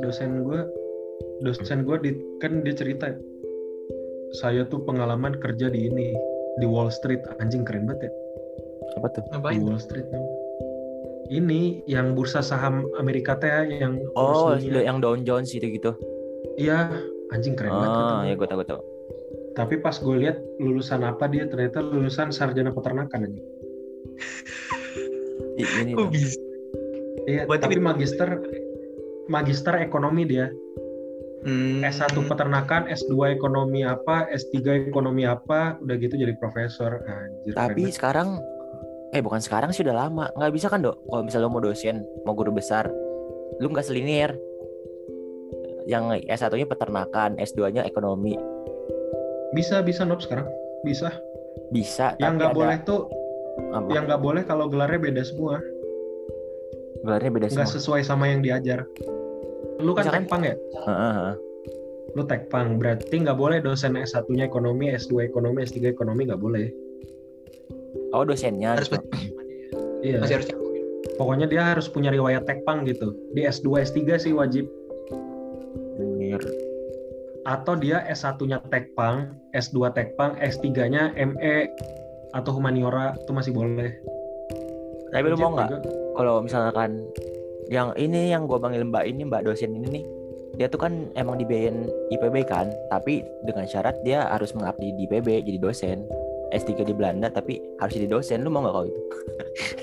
dosen gue dosen gue di kan dia cerita saya tuh pengalaman kerja di ini di Wall Street anjing keren banget ya Apa tuh? di? Wall Street ini yang bursa saham Amerika teh yang Oh, kurs dunia. yang Dow Jones gitu-gitu. iya anjing keren banget kata Oh, gua. ya gue tahu gue tahu. tapi pas gue lihat lulusan apa dia ternyata lulusan sarjana peternakan anjing Ini Kok bisa? iya Berarti tapi di- magister magister ekonomi dia Hmm. S1 peternakan, S2 ekonomi apa, S3 ekonomi apa, udah gitu jadi profesor. Anjir, Tapi keren sekarang eh bukan sekarang sih udah lama. Nggak bisa kan, Dok? Kalau misalnya lo mau dosen, mau guru besar, lu nggak selinir. Yang S1-nya peternakan, S2-nya ekonomi. bisa bisa nob sekarang bisa. Bisa, Yang nggak ada boleh tuh, apa? yang nggak boleh kalau gelarnya beda semua, gelarnya beda nggak semua. sesuai sama yang diajar. Lu kan Misalkan- tekpang ya, Heeh, heeh. lu tekpang berarti nggak boleh dosen S1-nya ekonomi, S2 ekonomi, S3 ekonomi nggak boleh. Oh, dosennya harus gitu. Iya. masih harus nyakuin. Pokoknya dia harus punya riwayat tekpang gitu. Di S2, S3 sih wajib. Anjir. Atau dia S1-nya tekpang, S2 tekpang, S3-nya ME atau humaniora itu masih boleh. Tapi lu mau nggak? kalau misalkan yang ini yang gua panggil Mbak ini Mbak dosen ini nih dia tuh kan emang dibiayain IPB kan tapi dengan syarat dia harus mengabdi di IPB jadi dosen. S3 di Belanda tapi harus jadi dosen. Lu mau nggak kalau itu?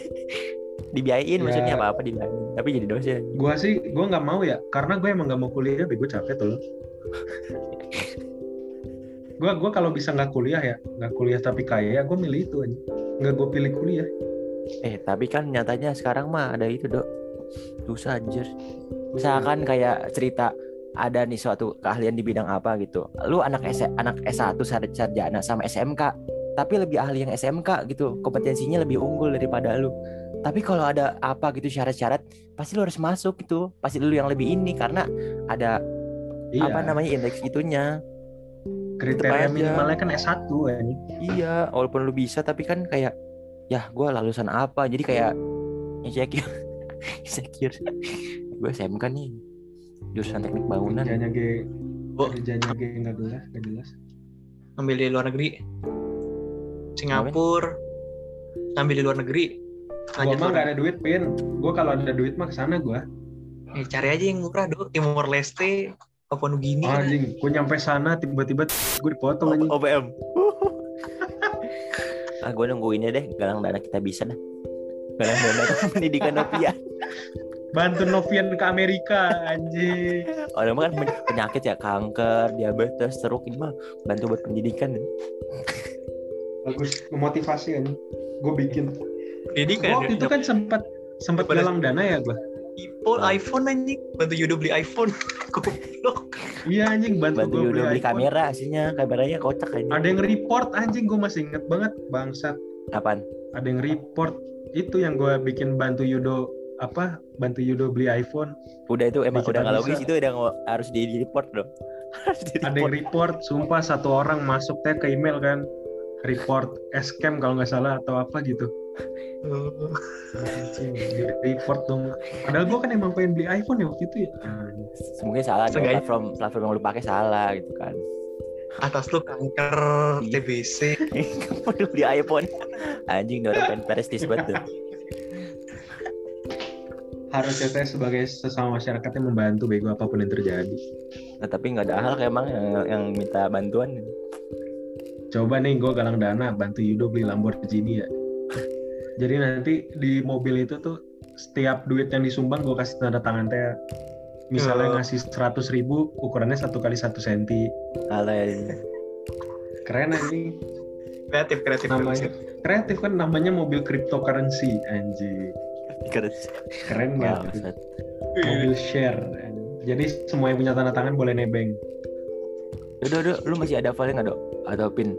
Dibiayain Ya. maksudnya apa apa dibiayain tapi jadi dosen. Gua sih, gua nggak mau ya, karena gue emang nggak mau kuliah, bego capek tuh. loh. gua gua kalau bisa nggak kuliah ya, nggak kuliah tapi kaya, gue milih itu aja. Nggak gue pilih kuliah. eh tapi kan nyatanya sekarang mah ada itu dok susah anjir misalkan kayak cerita ada nih suatu keahlian di bidang apa gitu lu anak S anak S1 sar- sarjana sama SMK tapi lebih ahli yang SMK gitu kompetensinya lebih unggul daripada lu tapi kalau ada apa gitu syarat-syarat pasti lu harus masuk gitu pasti lu yang lebih ini karena ada Iya. apa namanya indeks itunya kriteria minimalnya kan S1 anjing. iya walaupun lu bisa tapi kan kayak ya gue lulusan apa? Jadi kayak insecure. Insecure. Gue SMK nih jurusan teknik bangunan. Kerjanya G, Oh. kerjanya G nggak jelas, nggak jelas. ngambil di luar negeri. Singapura. Ngambil di luar negeri. Lanjut mah nggak ada duit, pin. Gua kalau ada duit mah ke sana gua. Eh, cari aja yang murah dong Timor Leste Papua Nugini Oh, kan. anjing, gue nyampe sana tiba-tiba gue dipotong anjing. OPM ah gue nungguinnya deh galang dana kita bisa dah galang dana pendidikan Novia Bantu Novian ke Amerika, anjing. orang mah kan pen- penyakit ya kanker diabetes stroke ini mah bantu buat pendidikan Bagus, memotivasi anjing. Gue bikin. pendidikan Gua waktu itu kan sempat sempat galang dana ya gue. iPhone, iPhone anjing. Bantu Yudo beli iPhone. Goblok. Iya anjing bantu, bantu gue Yudo beli, beli kamera aslinya kameranya kocak aja Ada yang report anjing, gue masih inget banget bangsat. apaan Ada yang report itu yang gue bikin bantu Yudo apa bantu Yudo beli iPhone. Udah itu emang udah nggak bisa. logis itu udah harus di report dong. Harus di ada yang report. sumpah satu orang masuk teh ke email kan. Report scam kalau nggak salah atau apa gitu. Anjing, report dong. Padahal gue kan emang pengen beli iPhone ya waktu itu ya. Mungkin salah dong platform platform yang lu pakai salah gitu kan. Atas lu kanker Iya. TBC kamu udah beli iPhone. Anjing dia orang pengen prestis banget tuh. Harusnya teh sebagai sesama masyarakatnya membantu bego apa pun yang terjadi. Nah, tapi nggak ada hal kayak emang yang, yang minta bantuan. Coba nih gue galang dana bantu Yudo beli Lamborghini ya jadi nanti di mobil itu tuh setiap duit yang disumbang gue kasih tanda tangan teh misalnya Oh. ngasih 100 ribu ukurannya satu kali satu senti Alah, keren anjing kreatif kreatif namanya kreatif kan namanya mobil cryptocurrency anjing keren keren nggak? Ustaz. mobil share jadi semua yang punya tanda tangan boleh nebeng Udah, udah, lu masih ada file nggak dok? Atau pin?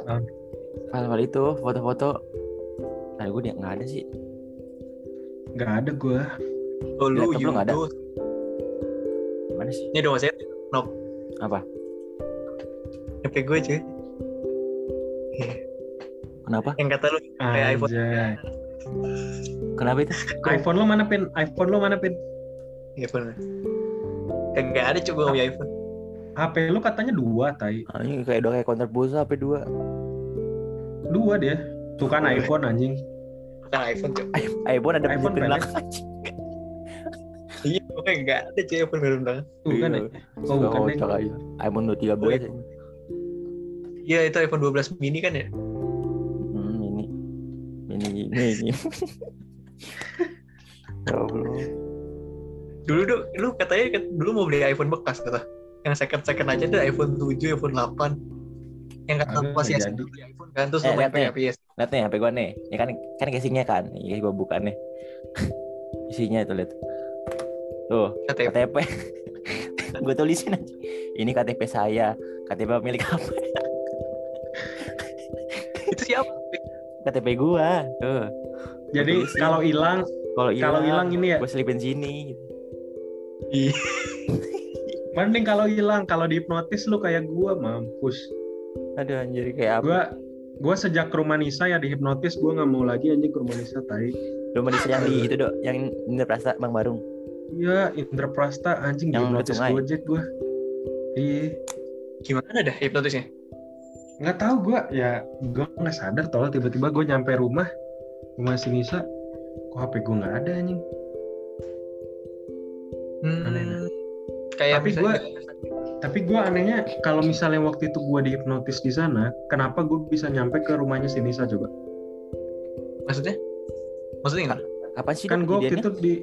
Apaan? File-file itu, foto-foto. Nah, gue dia nggak ada sih. nggak ada gue oh, lu Laptop lu nggak ada? Yudo Mana sih? ini dong saya Nop Apa? HP gue cuy Kenapa? Yang kata lu kayak iPhone. Kenapa itu? iPhone lo mana pin? iPhone lo mana pin? iPhone. Kagak ada coba punya iPhone. HP lo katanya dua, tai. Anjing kayak udah kayak counter pulsa HP 2. Dua dia. Tuh kan Boleh. iPhone anjing. Bukan iPhone coba. iPhone ada iPhone belakang. Iya, pokoknya nggak ada cuy iPhone baru belakang. Bukan ya? Iya. Oh, bukan, Oh, cakap aja. iPhone 13 Boleh. aja. Iya itu iPhone 12 mini kan ya. Hmm, ini. Ini ini ini. Ya Allah. Dulu dulu, lu katanya kat- dulu mau beli iPhone bekas kata. Yang second second aja tuh iPhone 7, iPhone 8. Yang kata Agak lu masih nggak asing jadi. beli iPhone kan terus Eh, lu main lihat nih. pakai PS. Lihat nih HP gua nih. Ini kan kan casingnya kan. Ini gua buka nih. Isinya itu lihat. Tuh, KTP. KTP. gue tulisin aja. Ini KTP saya. KTP milik apa? Itu siapa? KTP gua. Tuh. Jadi sih. kalau hilang, Kalau kalau hilang ini ya, gue selipin sini. Iya. mending kalau hilang, kalau dihipnotis lu kayak gua mampus. Aduh anjir kayak apa? Gua gua sejak ke rumah Nisa ya dihipnotis gua nggak mau lagi anjing ke rumah Nisa tai. Lu manusia yang di itu dok, yang Indra Prasta Bang Barung. Iya, Indra Prasta anjing Yang dihipnotis. Gojek gua. Iya. Gimana dah hipnotisnya? nggak tahu gua ya gua nggak sadar tolong tiba-tiba gua nyampe rumah rumah si Nisa kok HP gua nggak ada anjing Hmm, Aneh, aneh. kayak Tapi misalnya- tapi gua anehnya kalau misalnya waktu itu gua dihipnotis di sana kenapa gua bisa nyampe ke rumahnya si Nisa coba maksudnya? Maksudnya gimana? Kapan sih kan gua waktu itu di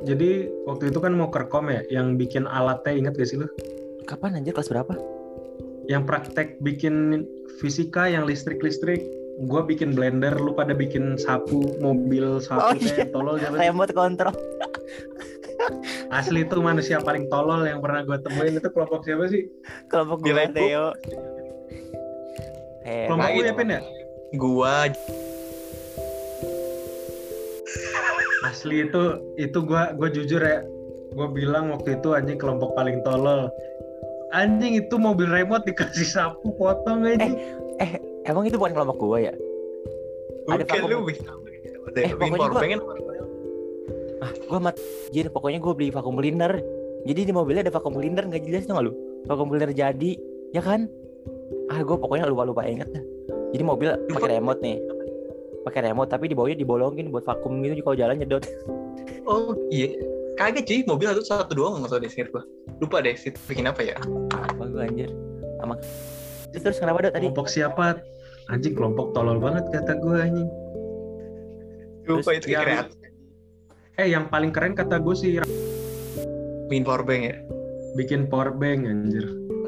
jadi waktu itu kan mau kerkom ya yang bikin alatnya inget gak sih lu Kapan anjir kelas berapa? yang praktek bikin fisika yang listrik-listrik gua bikin blender lu pada bikin sapu mobil Oh, sapu iya. teh tolol? Remote control. asli itu manusia paling tolol yang pernah gua temuin itu kelompok siapa sih Kelompok gue. Theo. Eh, kelompok lu gitu. ya Pin ya Gua asli itu itu gua gua jujur ya gua bilang waktu itu anjing kelompok paling tolol anjing itu mobil remote dikasih sapu potong anjing emang itu bukan kelompok gue ya? Ada bukan vakum. lu. Deh, Eh, pokoknya gua- kan Ah, gue mat. Jadi pokoknya gue beli vakum cleaner. Jadi di mobilnya ada vakum cleaner nggak jelas tuh nggak lu? Vakum cleaner jadi, ya kan? Ah, gue pokoknya lupa lupa inget dah. Jadi mobil pakai remote nih, pakai remote tapi di bawahnya dibolongin buat vakum gitu kalau jalan nyedot. Oh iya. Kagak cuy, mobil satu satu doang nggak tau deh singkat gua. Lupa deh, sih bikin apa ya? Apa gue anjir? Sama terus, terus kenapa dot tadi? kelompok siapa anjing kelompok tolol banget kata gua anjing Lupa Terus itu yang- kreatif. Eh yang paling keren kata gue sih Bikin power bank ya. bikin power bank anjir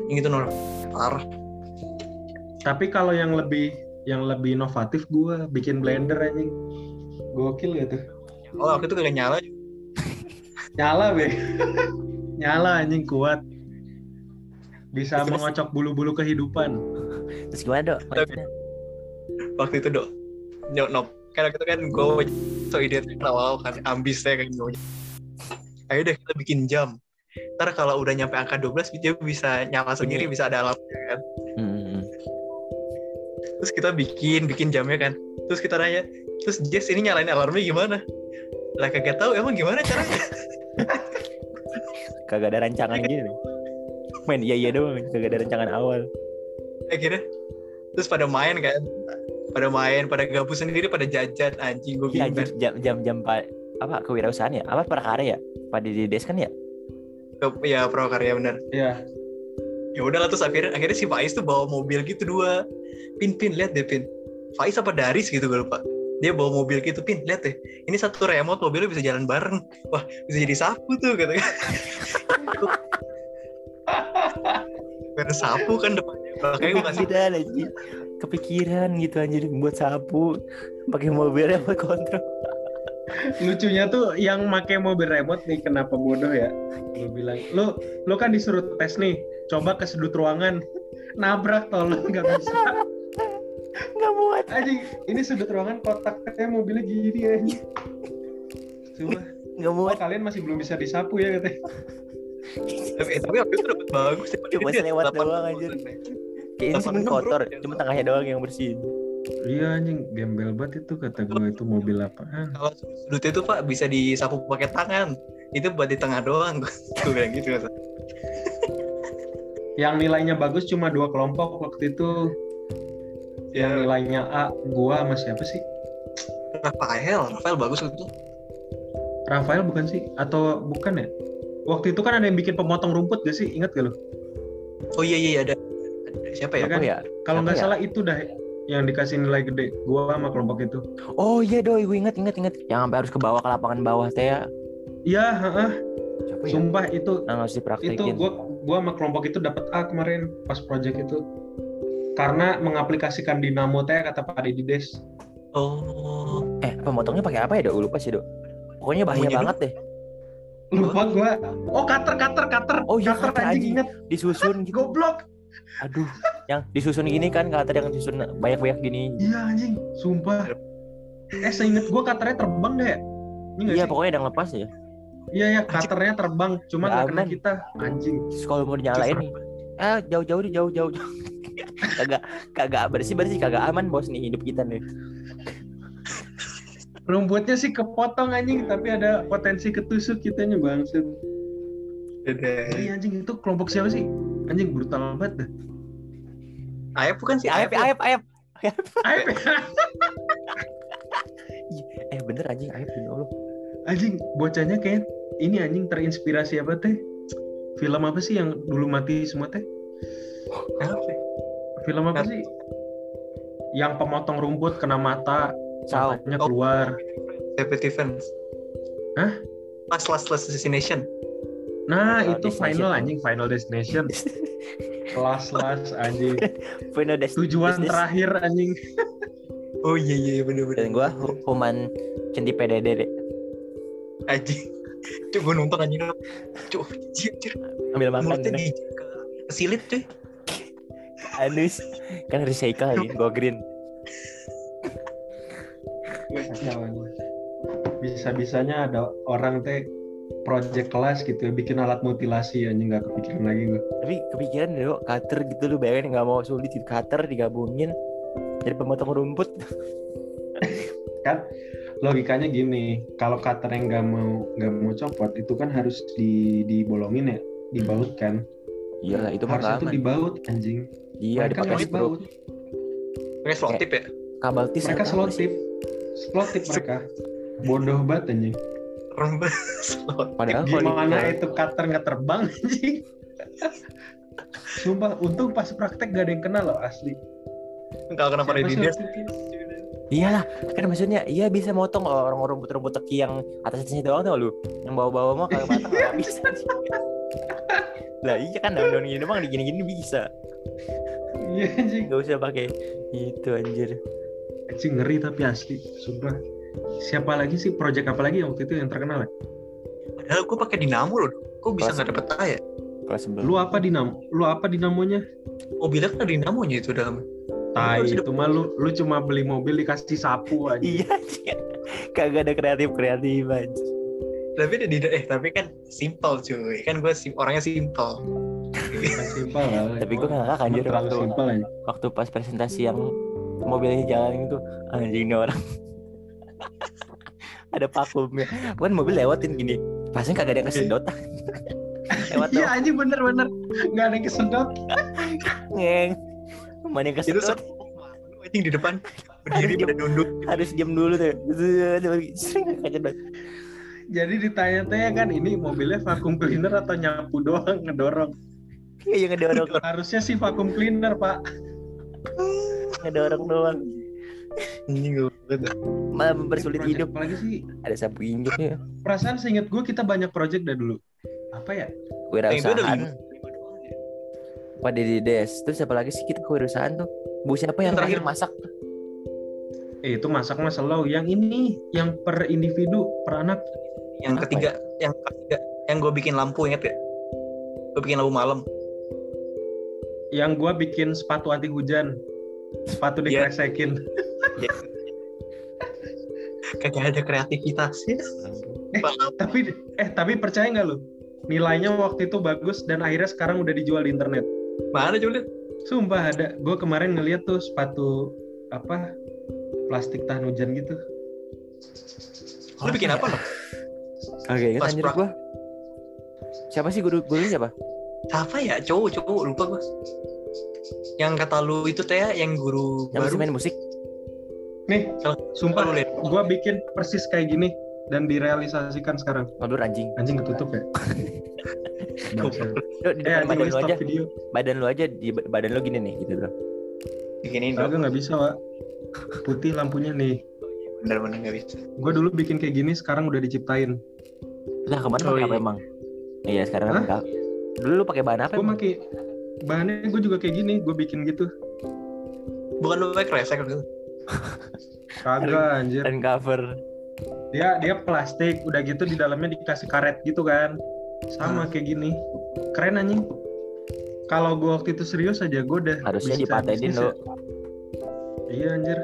Yang itu nol parah. tapi kalau yang lebih yang lebih inovatif gua bikin blender anjing gokil tuh Oh, waktu itu kagak nyala. nyala be nyala anjing kuat bisa Terus- mengocok bulu-bulu kehidupan Terus gimana dok? Waktu itu dok. Nyok nop. Karena itu kan gue so ide awal kan ambis saya kan gue. Ayo deh kita bikin jam. Ntar kalau udah nyampe angka 12 dia bisa nyala sendiri, bisa ada alarmnya kan. Hmm, Terus kita bikin, bikin jamnya kan. Terus kita nanya, terus Jess ini nyalain alarmnya gimana? Lah kagak tahu emang gimana caranya? kagak ada rancangan gitu. Main iya iya doang, kagak ada rancangan awal. Akhirnya terus pada main kan. Pada main, pada gabus sendiri, pada jajan anjing gue Iya anjir, jam jam jam pak apa kewirausahaan ya? Apa prakarya ya? Pak di des kan ya? ke ya prakarya bener. ya Ya udahlah terus akhirnya akhirnya si Faiz tuh bawa mobil gitu dua. Pin pin lihat deh pin. Faiz apa Daris gitu gue lupa. Dia bawa mobil gitu pin lihat deh. Ini satu remote mobilnya bisa jalan bareng. Wah bisa jadi sapu tuh katanya. Karena sapu kan depannya. Makanya gue kasih Kepikiran gitu anjir buat sapu pakai mobilnya buat kontrol. lucunya tuh yang make mobil remote nih kenapa bodoh ya lu bilang lu lu kan disuruh tes nih coba ke sudut ruangan nabrak tolong nggak bisa Enggak muat. anjing ini sudut ruangan kotaknya mobilnya gini coba Enggak oh, muat. kalian masih belum bisa disapu ya katanya tapi, tapi waktu itu dapat bagus. Cuma Dia selewat 8 doang, bulan, anjir. nih. Kayak ini sih 86 kotor, bro. cuma tengahnya doang yang bersih. Iya anjing, gembel banget itu kata gue itu mobil apaan. Kalau sudut itu Pak bisa disapu pakai tangan. Itu buat di tengah doang. Gue bilang gitu. Yang nilainya bagus cuma dua kelompok waktu itu. Yang Ya, nilainya A, gua sama siapa sih? Rafael, Rafael bagus itu. Rafael bukan sih? Atau bukan ya? Waktu itu kan ada yang bikin pemotong rumput gak sih? Ingat gak lo? Oh iya iya iya, ada. Siapa ya? Kan? Ya? Kalau nggak ya? salah itu dah yang dikasih nilai gede. Gua sama kelompok itu. Oh iya doi, gue inget inget inget. Yang sampai harus ke bawah ke lapangan bawah teh ya. Iya, heeh. Ya? sumpah itu Nah, harus itu dipraktekin. gua gua sama kelompok itu dapat A kemarin pas project itu. Karena mengaplikasikan dinamo teh kata Pak Dedi Des. Oh, Eh, pemotongnya pakai apa ya, Dok? Lupa sih, Dok. Pokoknya bahaya banget deh. Lupa gua. Oh, cutter cutter cutter. Oh iya, cutter cutter, anjing inget. Disusun gitu. Goblok. Aduh, yang disusun gini kan kata yang disusun banyak-banyak gini. Iya anjing, sumpah. Eh seinget gua cutternya terbang deh. Ini Iya, sih? pokoknya ada lepas ya. Iya ya, cutternya terbang, cuma nggak kena kita anjing. Terus kalau mau dinyalain nih, eh jauh-jauh deh, jauh-jauh. jauh. kagak kagak bersih-bersih, kagak aman bos nih hidup kita nih. Rumputnya sih kepotong anjing, tapi ada potensi ketusuk kitanya bangset. ada. Iya anjing itu kelompok siapa sih? Anjing brutal banget dah. Ayep bukan sih? Aep, Ayep. aep, aep. Aib ya. Eh bener anjing aep demi Allah. anjing bocahnya kayak ini anjing terinspirasi apa teh? Film apa sih yang dulu mati semua teh? Apa? Film apa sih? Yang pemotong rumput kena mata, matanya keluar. Separate Defense. Hah? Last Last Last Destination. Nah, Final itu Destination. final anjing, final destination. Kelas-kelas anjing. Final Des- Tujuan Des- terakhir anjing. Oh iya iya bener bener. Dan gua hu- human centi PDD deh. Anjing. Cuk gue nonton anjing. Anjir. Ambil makan Mulutnya di ke kesilit cuy. Anus. Kan recycle lagi, go green. Bisa-bisanya ada orang teh project kelas gitu ya bikin alat mutilasi anjing nggak kepikiran lagi gue. Tapi kepikiran deh, Dok, cutter gitu lu bayangin nggak mau sulit gitu, cutter digabungin jadi pemotong rumput. Kan logikanya gini, kalau cutter yang nggak mau nggak mau copot itu kan harus di dibolongin ya, dibaut kan. Iya lah, itu tuh aman. dibaut anjing. Iya, Mereka dipakai nggak skrup. dibaut. Pakai slot tip ya. Kabel tis Mereka atau slow apa sih? tip. Slow tip mereka. Bodoh banget anjing. Rembes slot. Padahal kalau Gimana itu cutter nggak terbang anjing? Sumpah, untung pas praktek gak ada yang kena loh asli. Kalau kenapa di itu? Iyalah, kan maksudnya iya bisa motong orang rumput-rumput teki yang atas atasnya doang tau lu. Yang bawah-bawah mah kalau matang nggak bisa. lah iya kan daun-daun gini doang digini-gini bisa. Iya anjing. Gak usah pakai itu anjir. Anjing ngeri tapi asli, sumpah. Siapa lagi sih project apa lagi yang waktu itu yang terkenal ya? Padahal gue pakai dinamo loh. Kok bisa nggak dapet A ya? Kelas. Lu apa dinamo? Lu apa dinamonya? Mobilnya kan ada dinamonya itu dalam. Tai itu mah lu lu cuma beli mobil dikasih sapu aja. Iya. Kagak ada kreatif-kreatif anjir. Tapi ada di eh tapi kan simple cuy. Kan gue sim orangnya simple. Simpel lah. Tapi gue ngakak anjir terlalu waktu simpel aja. waktu pas presentasi yang mobilnya jalan itu anjing orang ada vakumnya kan mobil lewatin gini. Pasnya kagak ada yang kesedot. Lewat Iya anjing bener-bener nggak ada yang kesedot. ngeng. Mana yang Itu kesedot? semua anjing di depan. Berdiri pada nunduk. harus diam dulu tuh. Jadi ditanya-tanya kan ini mobilnya vacuum cleaner atau nyapu doang ngedorong. iya ngedorong. Harusnya sih vacuum cleaner pak. ngedorong doang Gue banget. malah mempersulit Project hidup Apalagi sih ada sapu injeknya perasaan seinget gue kita banyak project dah dulu. Apa ya? Kewirausahaan ya. pada di des terus siapa lagi sih kita kewirausahaan tuh bu siapa yang Yang terakhir masak Eh itu masak mah slow. Yang ini yang per individu per anak. Yang Apa ketiga, yang ketiga, yang gue bikin lampu inget ya? Gue bikin lampu malam. Yang gue bikin sepatu anti hujan. Sepatu Iya. dikresekin. Kagak ada kreativitasnya. Eh, tapi eh tapi percaya nggak lu? Nilainya waktu itu bagus dan akhirnya sekarang udah dijual di internet. Mana coba lihat? Sumpah ada. Gue kemarin ngeliat tuh sepatu apa plastik tahan hujan gitu. Lu bikin apa, Nop? Oke, ingat anjir prak- gua. Siapa sih guru gurunya siapa? Apa ya? Cowok, cowok, lupa gua. Yang kata lu itu teh yang guru Yang baru. main musik? Nih, sumpah Lu liat. gua bikin persis kayak gini dan direalisasikan sekarang. Ngedur anjing. Anjing ketutup ya. Di eh badan lu stop aja. video. Badan lu aja di badan lu gini nih gitu loh. Bikinin dong. Nggak bisa, Wak. Putih lampunya nih. Bener-bener gak bisa. Gue dulu bikin kayak gini, sekarang udah diciptain. Lah ke mana Oh, pakai apa iya. emang? Iya sekarang kan Hah? enggak. Dulu lu pakai bahan apa? Gue pakai bahannya gue juga kayak gini, gue bikin gitu. Bukan lu pakai kresek gitu. Kagak anjir. Dan cover. Dia dia plastik, udah gitu di dalamnya dikasih karet gitu kan. Sama kayak gini. Keren anjing. Kalau gue waktu itu serius aja, gue udah Harusnya dipatenin lo ya. Iya anjir.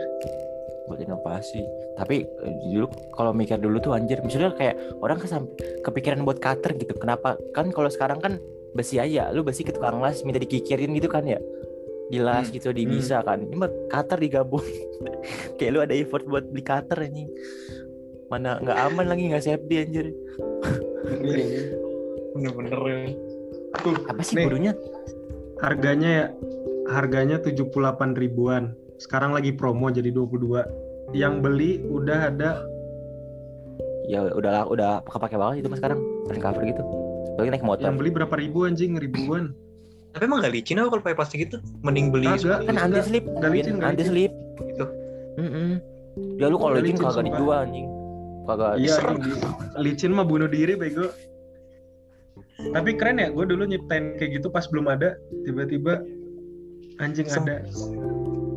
buat inovasi. Tapi eh, dulu kalau mikir dulu tuh anjir, misalnya kayak orang kesam- kepikiran buat cutter gitu. Kenapa? Kan kalau sekarang kan besi aja, lu besi ke tukang las minta dikikirin gitu kan ya. Dilas Hmm. gitu, di Hmm. bisa kan. Ini mah cutter digabung. kayak lu ada effort buat beli cutter anjing. Mana nggak aman lagi nggak safety anjir. Bener-bener. Tuh, Apa sih nih, gurunya? harganya ya harganya 78 ribuan. Sekarang lagi promo jadi 22. Yang beli udah ada Ya udah udah pakai banget itu mas sekarang. Front cover gitu. Lagi naik motor. yang beli berapa ribu anjing ribuan. Tapi emang gak licin apa kalau pakai plastik itu? Mending beli Kagak. kan anti slip Nggak licin, nggak anti slip Gitu. Mm-mm. ya lu kalau licin kagak dijual anjing kagak Iya, di- licin mah bunuh diri bego. Tapi keren ya, gue dulu nyiptain kayak gitu pas belum ada, tiba-tiba anjing Sem- ada.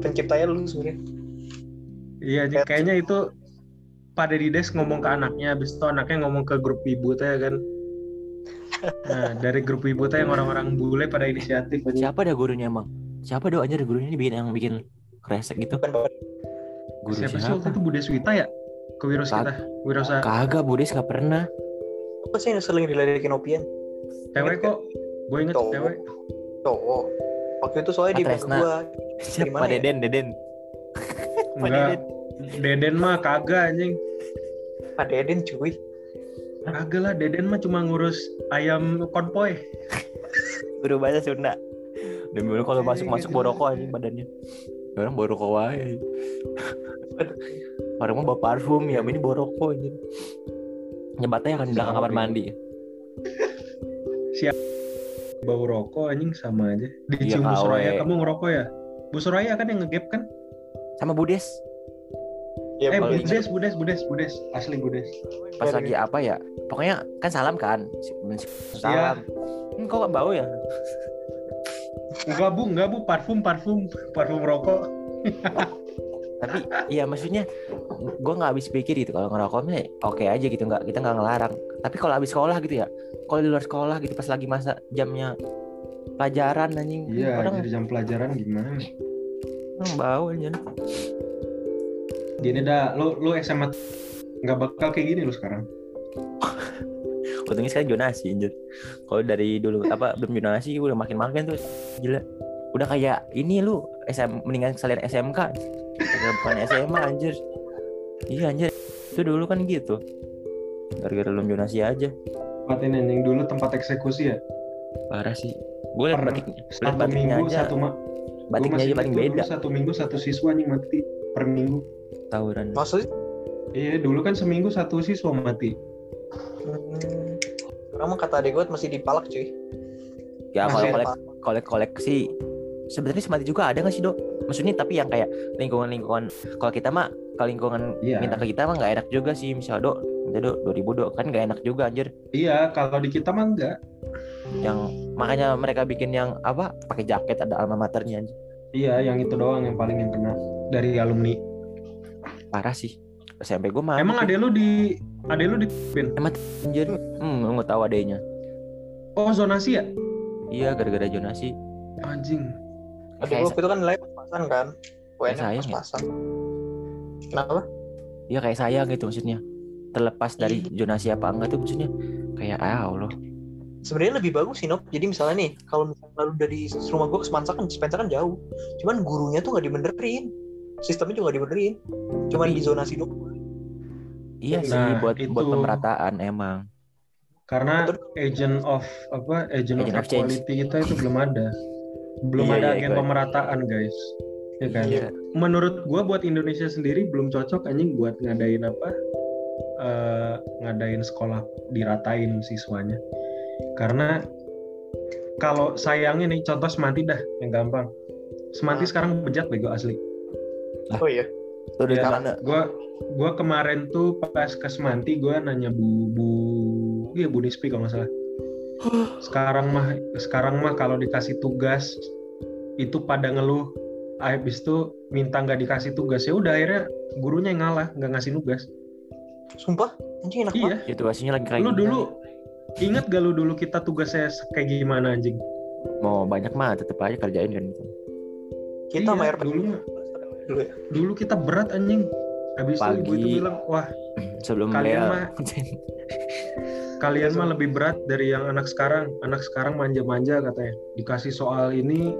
Penciptanya lu sebenarnya. Iya, kayaknya itu pada di desk ngomong ke anaknya, habis itu anaknya ngomong ke grup ibu teh kan. Nah, dari grup ibu teh yang orang-orang bule pada inisiatif siapa dah gurunya emang siapa dah anjir gurunya ini bikin yang bikin kresek gitu guru Siapa sih siapa, waktu itu Bude Swita ya? Ke Wiros Kag- kita. Wirosa kagak budes gak pernah apa sih yang sering diledekin Opian? cewek kok. Gue inget cewek. Cowok. Waktu itu soalnya di gua. siapa ya? deden deden Enggak. Deden. Deden mah kagak anjing. Pak Deden cuy. Kagak lah, Deden mah cuma ngurus ayam konvoy. guru bahasa Sunda. Demi Allah kalau Iya, masuk masuk gitu. boroko anjing badannya. Orang boroko wae. Orang mah bawa parfum ya ini boroko anjing nyebatnya kan di belakang kamar mandi. Bau rokok anjing sama aja. Iya, dicium Bu KW. Soraya kamu ngerokok ya? Bu Soraya kan yang ngegap kan? Sama budes Ya, eh. Budes Budes Budes Budes. Asli Budes. Pas Iya, lagi apa ya? Pokoknya kan salam kan? Iya. salam. Hmm, kok gak bau ya? Enggak bu enggak bu. Parfum parfum. Parfum rokok. Tapi iya maksudnya gue nggak habis pikir gitu. Kalau ngerokoknya oke aja gitu. Nggak kita nggak ngelarang. Tapi kalau habis sekolah gitu ya? Kalau di luar sekolah gitu pas lagi masa jamnya pelajaran anjing. Iya orang jadi jam pelajaran gimana? Orang bau aja gini dah lu lu SMA nggak bakal kayak gini lu sekarang. Untungnya sekarang jonasi anjir. Kalau dari dulu apa belum jonasi udah makin makin tuh gila. Udah kayak ini lu SM mendingan sekalian SMK Udah bukan SMA anjir. Iya anjir. Itu dulu kan gitu. Gara-gara belum jonasi aja. Tempat ini anjing dulu tempat eksekusi ya? Parah sih. Gue liat Pernah. batik liat satu batiknya minggu aja. satu ma batiknya aja paling beda. satu minggu satu siswa anjing mati per minggu. Tawuran Maksudnya? Iya dulu kan seminggu satu siswa mati. Hmm, sekarang mah kata adek gue masih dipalak cuy. ya kalau kolek kolek koleksi sebenarnya semati juga ada nggak sih dok? Maksudnya tapi yang kayak lingkungan lingkungan kalau kita mah kalau lingkungan iya. minta ke kita mah nggak enak juga sih. Misal dok minta dok dua ribu dok kan nggak enak juga anjir. Iya kalau di kita mah enggak yang makanya mereka bikin yang apa pakai jaket ada alma maternya anjir. Iya yang itu doang yang paling yang kena dari alumni parah sih SMP gue mah emang ada lu di ada lu di pin anjir hmm nggak tahu adanya oh zonasi ya iya gara-gara jonasi anjing Adek gue itu kan nilai pas-pasan kan. UN sayang ya. pas-pasan. Kenapa? iya kayak sayang gitu maksudnya terlepas dari jonasi apa enggak tuh maksudnya kayak ah Allah Sebenarnya lebih bagus sih Nop. Jadi misalnya nih, kalau misalnya lu dari rumah gue ke Semansa kan, Spencer kan jauh. Cuman gurunya tuh nggak dibenerin. Sistemnya juga dibenerin cuman Tapi- di zonasi doang Iya sih Nah, buat buat itu. pemerataan emang. karena Betul. agent of apa agent, Agent of of change. equality kita itu belum ada belum Iya, ada iya, agen ikut. pemerataan guys ya kan Iya. menurut gua buat Indonesia sendiri belum cocok anjing buat ngadain apa eh, ngadain sekolah diratain siswanya karena kalau sayangnya nih contoh semanti dah yang gampang semanti Ah. sekarang bejat bego asli oh iya. Tuh dari Ya, gua gua kemarin tuh pas ke semanti gua nanya bu bu iya bu Nispi kalau nggak salah. Sekarang mah sekarang mah kalau dikasih tugas itu pada ngeluh. Habis itu minta nggak dikasih tugas ya udah akhirnya gurunya yang ngalah nggak ngasih tugas sumpah? Anjing enak iya. Banget Situasinya lagi kayak lu dulu inget gak lu dulu kita tugasnya kayak gimana anjing? Mau banyak mah tetep aja kerjain kan. Gitu. kita Iya, sama RP dulu. Dulu ya? Dulu kita berat anjing. Habis itu ibu itu bilang wah Sebelum Kalian mah- kalian mah lebih berat dari yang anak sekarang. Anak sekarang manja-manja katanya. Dikasih soal ini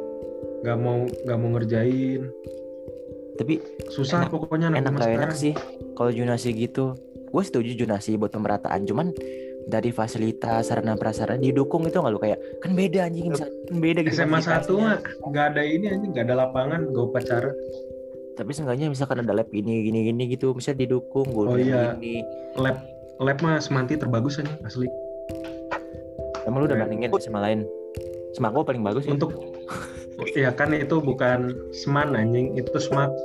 nggak mau nggak mau ngerjain. Tapi susah Enak- pokoknya anak enak gak enak sih kalau junasi gitu. Gue setuju junasi buat pemerataan, cuman dari fasilitas sarana prasarana didukung itu nggak lu? Kayak kan beda anjing bisa kan beda gitu SMA satu mah nggak ada ini anjing. Nggak ada lapangan gak upacara tapi seenggaknya misalkan ada lab ini gini gini gitu bisa didukung gue Oh, iya. ini. Lab lab mah semanti terbagus anjing asli. Emang lu udah Keren. bandingin sama lain? Sama aku paling bagus ya. untuk ya kan itu bukan seman anjing. Itu semak.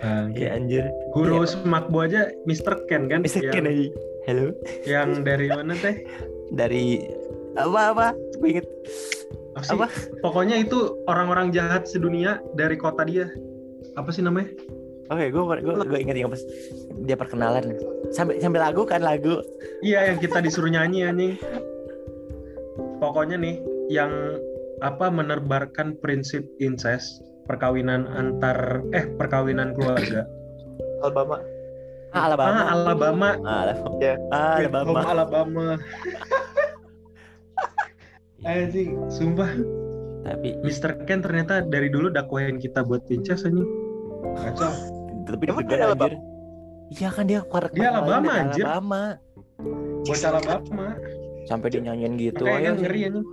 Nah, Iya anjir. guru Iya. semakbo aja Mr. Ken kan? Yang, kan aja halo? yang dari mana teh? Dari apa apa? Gue inget apa sih? Apa? pokoknya itu orang-orang jahat sedunia dari kota dia apa sih namanya oke gue gue gue inget yang pas dia perkenalan sampai sampai lagu kan lagu Iya yang kita disuruh nyanyi anjing. Pokoknya nih yang apa menerbarkan prinsip incest perkawinan antar eh perkawinan keluarga. Alabama ah Alabama Ah Alabama. ah Alabama Ya. ah, Alabama Alabama. Anjing, sumpah tapi Mr. Ken ternyata dari dulu dakwain kita buat incest anjing. Kacau. tapi Emang deg-degan, dia anjir. Iya kan dia keluar Dia Alabama, anjir. Alabama Buat Alabama. sampai dinyanyiin gitu Makanya kan ayo ngeri anjing.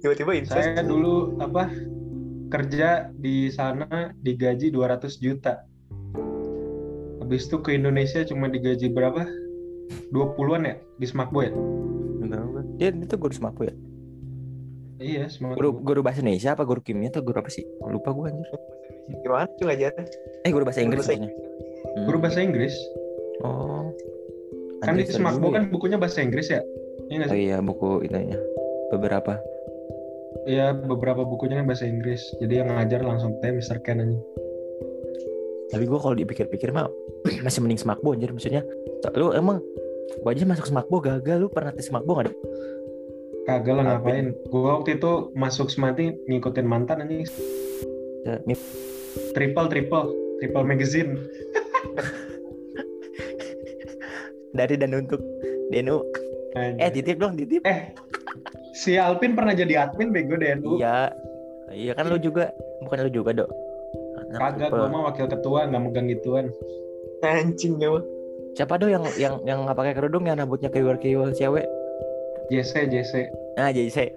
tiba-tiba incest Saya dulu apa kerja di sana digaji 200 juta. Habis itu ke Indonesia cuma digaji berapa? 20-an ya di Smakbo ya? Enggak, enggak. dia itu guru semapu ya Iya, Smakbo. guru guru bahasa Indonesia apa guru kimia atau guru apa sih lupa gue anjir gimana tuh ngajarin eh guru bahasa Inggris bahasa maksudnya Hmm. Guru bahasa Inggris. oh Kan di Smakbo kan ya. bukunya bahasa Inggris ya? Iya oh iya buku itunya beberapa Iya, beberapa bukunya kan bahasa Inggris. Jadi yang ngajar langsung teh Mr. Ken aja. tapi gue kalau dipikir-pikir mah masih mending semakbo anjir maksudnya lu emang gua aja masuk semakbo gagal lu pernah tes semakbo gak ada Kagak lah ngapain. Gua waktu itu masuk Semanti ngikutin mantan anjing. Ya, ini Triple triple. Triple magazine. dari dan untuk Denu. Eh titip dong titip. Eh, si Alvin pernah jadi admin bego DNU. iya. Iya kan lu juga. Bukan lu juga dok. Kagak, gua mah wakil ketua nggak megang gituan. anjing ya mah siapa dong yang yang yang nggak pakai kerudung yang rambutnya kriwil kriwil cewek JC JC. nah saya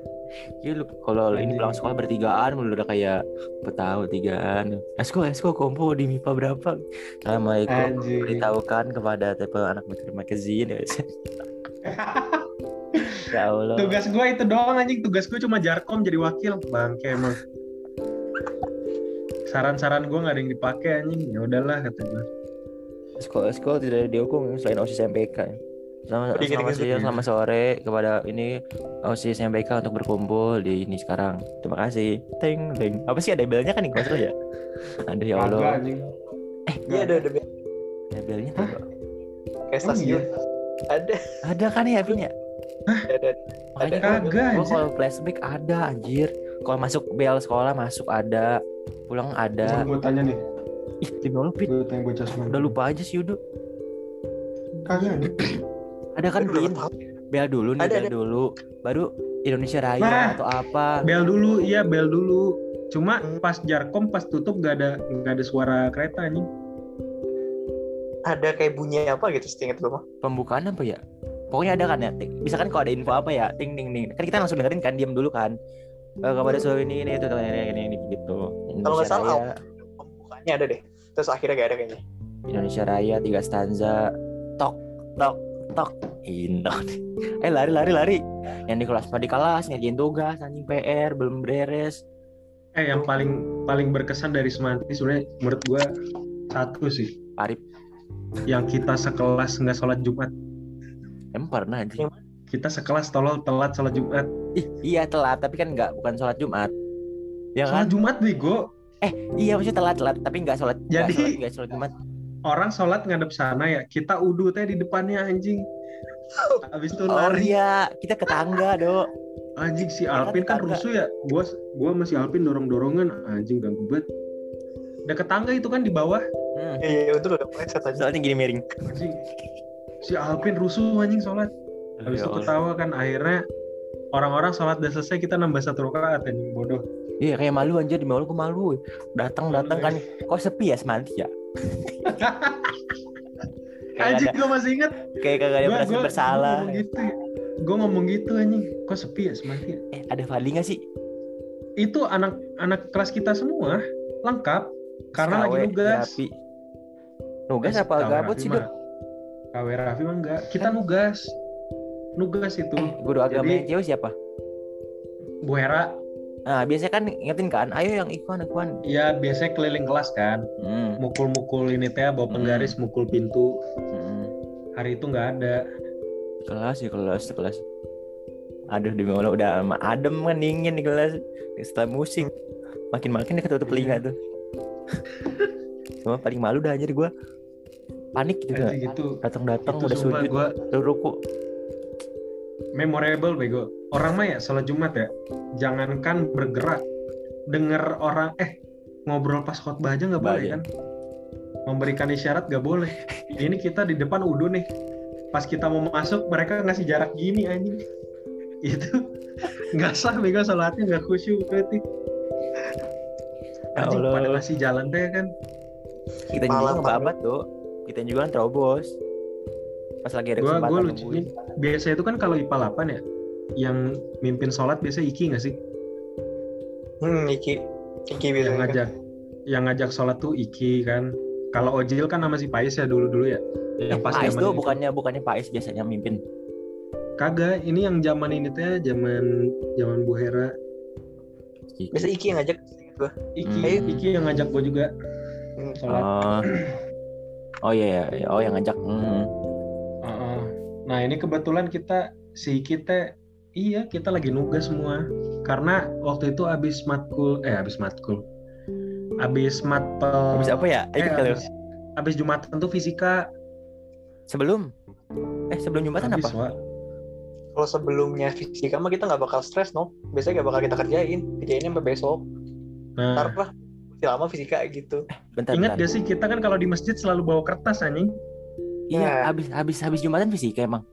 Iya lu kalau ini pulang sekolah bertigaan lu udah kayak betahu tigaan esko esko kompo di MIPA berapa Assalamualaikum beritahukan kepada tipe anak mikir magazine ya ya Allah Tugas gue itu doang anjing. Tugas gue cuma jarkom jadi wakil. Bangke emang. Saran-saran gue nggak ada yang dipakai anjing. Ya udahlah kata gue. Esko esko tidak dihukum selain osis MPK Selamat, selamat siang, selamat sore kepada ini OSIS MPK untuk berkumpul di ini sekarang. Terima kasih. Ting, ting. Apa sih ada belnya kan nih ya? Ada ya Allah. anjing. iya ada ada Ada belnya tuh. Kayak stasiun ada Ada kan ya ya? ada ada Ada. Kagak, gua kalau flashback ada anjir. Kalau masuk bel sekolah masuk ada. Pulang ada. Gue tanya nih. Ih, bocah semua. Udah lupa aja sih Yudu. Kagak anjing. Ada kan tahu. Bel dulu nih, Ada, bel ada. dulu. Baru Indonesia Raya Nah. atau apa. Bel dulu, iya bel dulu. Cuma pas jarkom pas tutup gak ada gak ada suara kereta anjing. Ada kayak bunyi apa gitu setingkat gue mah. Pembukaan apa ya? Pokoknya ada kan ya. ting- Bisa kan kalau ada info apa ya, ting ting ting. Kan kita langsung dengerin kan, diam dulu kan. Eh, kepada seluruh ini ini itu ini ini, ini gitu. Kalau nggak salah, Pembukaannya ada deh. Terus akhirnya gak ada kayaknya. Indonesia Raya tiga stanza. Tok tok tok. Indo. Eh lari lari lari. Yang di kelas di kelas ngerjain tugas, anjing PR belum beres. Eh yang paling paling berkesan dari Semanti sebenarnya menurut gua satu sih. Parip. Yang kita sekelas nggak sholat Jumat. Emang pernah anjing. Kita sekelas tolol telat sholat Jumat. Ih, iya telat tapi kan nggak bukan sholat Jumat. Ya kan? Sholat Jumat bego. Iya maksudnya telat telat tapi nggak sholat. nggak Jadi- sholat, nggak sholat Jumat. Orang sholat ngadep sana ya. Kita udu teh di depannya anjing. Habis itu Oh lari. iya, kita ke tangga dok. Anjing si Alpin kan rusuh ya. Gua gua masih Alpin dorong-dorongan anjing ganggu banget. Deket tangga itu kan di bawah. Hmm. Iya, itu udah preset aja. Soalnya gini miring. Anjing. Si Alpin rusuh anjing sholat. Habis Ya itu ketawa kan akhirnya orang-orang sholat udah selesai kita nambah satu rakaat anjing bodoh. Iya kayak malu anjir di malu gue malu. Datang datang kan kok sepi ya semanti ya. ada, gue masih inget. kayak kagak ada gua- bersalah. Gue ngomong gitu. Gue ngomong gitu anjing. Kok sepi ya semanti ya? Eh ada Fadli nggak sih? Itu anak-anak kelas kita semua lengkap karena lagi Kawe, nugas. Rapi. Nugas apa gabut sih dok? KW Raffi mah enggak. Kita nugas. Nugas itu. Eh guru agama Jadi- cewek siapa? Bu Hera, Nah biasanya kan ingetin kan, ayo yang ikon ikon. ya biasanya keliling kelas kan. Hmm. Mukul-mukul ini teh bawa Hmm. penggaris, mukul pintu. hmm. Hari itu nggak ada. Kelas di kelas di kelas. Aduh di malu udah adem kan dingin di kelas. Setelah musik makin makin dia ketutup telinga tuh. Cuma paling malu dah anjir gue. Panik gitu kan. Anjing itu. Datang-datang udah sujud, udah ruku. Memorable bego. Orang mah ya sholat Jumat ya. Jangankan bergerak, denger orang eh ngobrol pas khotbah aja nggak boleh Bahaya. kan? Memberikan isyarat nggak boleh. Ini kita di depan udu nih. Pas kita mau masuk mereka ngasih jarak gini anjing. Itu nggak sah bego sholatnya nggak khusyuk berarti. Ya Anjing Allah. pada ngasih jalan teh kan. Kita juga Malam, ngebabat tuh. Kita juga kan terobos. Pas lagi ada Gua kesempatan gua lucunya biasa itu kan kalau IPA 8 ya yang mimpin sholat biasa Iki nggak sih? Hmm, Iki. Iki yang biasanya. kan. ngajak yang ngajak sholat tuh Iki kan kalau Ojil kan nama si Pais ya dulu dulu ya yang pas Pais zaman tuh bukannya bukannya Pais biasanya mimpin. kagak ini yang zaman ini teh zaman zaman Bu Hera Biasa Iki yang ngajak. gua. Iki Hmm. Iki yang ngajak gue juga Hmm. sholat Oh. Oh iya, iya. oh yang ngajak. Hmm. Nah ini kebetulan kita si Iki teh iya kita lagi nugas semua karena waktu itu abis matkul eh abis matkul abis matpel Habis apa ya? eh, abis, abis Jumatan tuh fisika Sebelum eh sebelum Jumatan abis apa? Kalau sebelumnya fisika mah kita nggak bakal stres, no. Biasanya nggak bakal kita kerjain. Kerjainnya sampai besok. nah Ntar lah. Masih lama fisika gitu. Bentar, Ingat bentar. gak sih kita kan kalau di masjid selalu bawa kertas anjing? Iya, Ya. habis habis habis Jumatan fisika emang.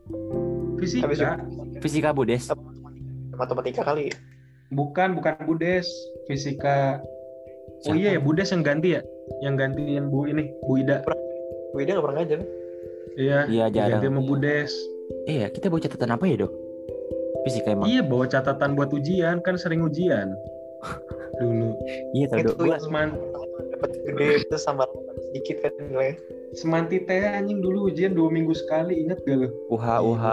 Fisika. Habis Fisika Budes. matematika kali. Bukan, bukan Budes. Fisika. Oh Siapa? iya ya Budes yang ganti ya? Yang gantiin Bu ini, Bu Ida. Wida nggak pernah ngajar. Iya. Iya, jarang. Ganti sama Budes. Iya, kita bawa catatan apa ya, Dok? Fisika emang. Iya, bawa catatan buat ujian, kan sering ujian. Dulu. Iya, tahu, Dok. Itu dapat gede terus sama sedikit kan nilai. semanti teh anjing dulu ujian dua minggu sekali, inget gak lo? UH UH.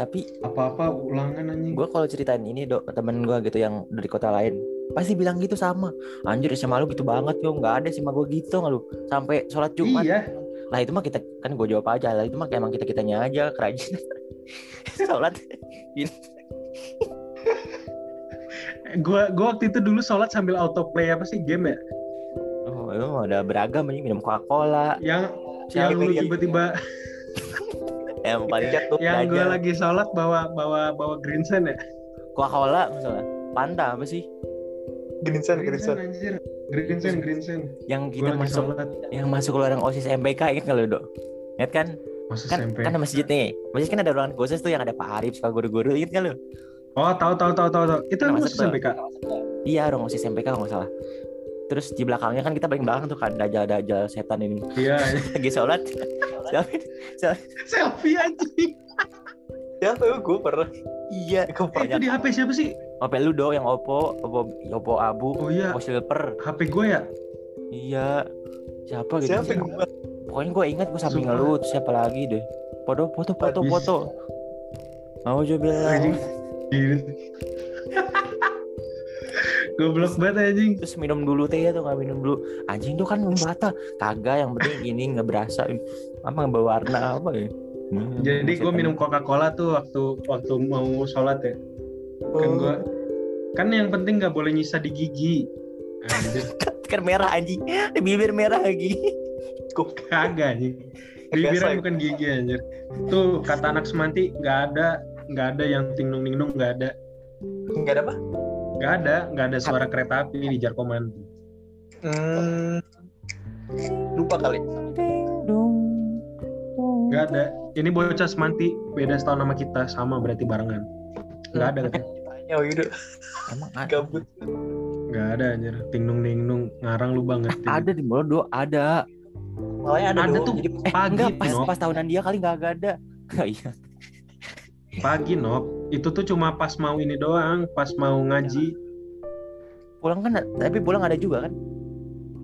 Tapi Apa-apa ulangan anjing. gue kalau ceritain ini dok temen gue gitu yang dari kota lain pasti bilang gitu sama anjir SMA lu gitu banget yo nggak ada SMA gue gitu nggak lu sampai sholat Jumat Iya, lah itu mah kita kan gue jawab aja lah itu mah emang kita kitanya aja kerajinan sholat gua gua waktu itu dulu sholat sambil autoplay apa sih game ya? Itu mah udah beragam aja minum Coca Cola Yang yang lu tiba-tiba yang paling Jatuh. yang gua Belajar. lagi sholat bawa bawa bawa green sun ya? Coca Cola misalnya Fanta apa sih Green sun gerinsan. anjir. Green sun, green sun. yang kita masuk yang masuk lorong osis MPK ingat kalau dok ingat kan kan SMP. kan ada masjid nih masjid kan ada ruangan khusus tuh yang ada Pak Arif suka guru-guru ingat kan lu Oh, tahu tahu tahu tahu tahu. Itu emang masuk? SMPK. iya dong osis MPK kalau nggak salah terus di belakangnya kan kita paling belakang tuh kan dajal dajal setan ini. Iya. lagi sholat. Selfie. Anjing. Siapa? Ya gue pernah. iya. Eh, itu di HP siapa sih? HP lu do yang Oppo Oppo Oppo Abu Oh iya, Oppo Silver. HP gue ya. iya. Siapa gitu? Siapa gue? pokoknya gue ingat gue samping lu terus siapa lagi deh? Foto foto foto foto. Mau coba bilang. Goblok banget anjing. terus minum dulu teh ya tuh nggak minum dulu anjing tuh kan batal kagak yang penting ini nggak berasa apa nggak warna apa ya Hmm, Jadi gue minum Coca-Cola tuh waktu waktu mau sholat ya. Kan gue kan yang penting nggak boleh nyisa di gigi. Anjir, kan merah anjing di bibir merah lagi kagak anjing. Bibirnya bukan gigi anjir. Tuh kata anak semanti nggak ada nggak ada yang tingnung ningnung nggak ada Enggak ada apa? Nggak ada nggak ada suara kereta api di Jarkoman. Hmm. Lupa kali. Nggak ada. Ini bocah semanti beda setahun sama kita sama berarti barengan. Nggak ada katanya. Tanya gitu. emang ada Gabut. Nggak ada anjir. Tingnung ningnung ngarang lu banget. ada di Bodo ada Malahnya ada, Ada tuh. Jadi eh Pagi, enggak pas Nok. pas tahunan dia kali nggak nggak ada iya Pagi Nop. Itu tuh cuma pas mau ini doang, pas mau ngaji. pulang kan tapi pulang ada juga kan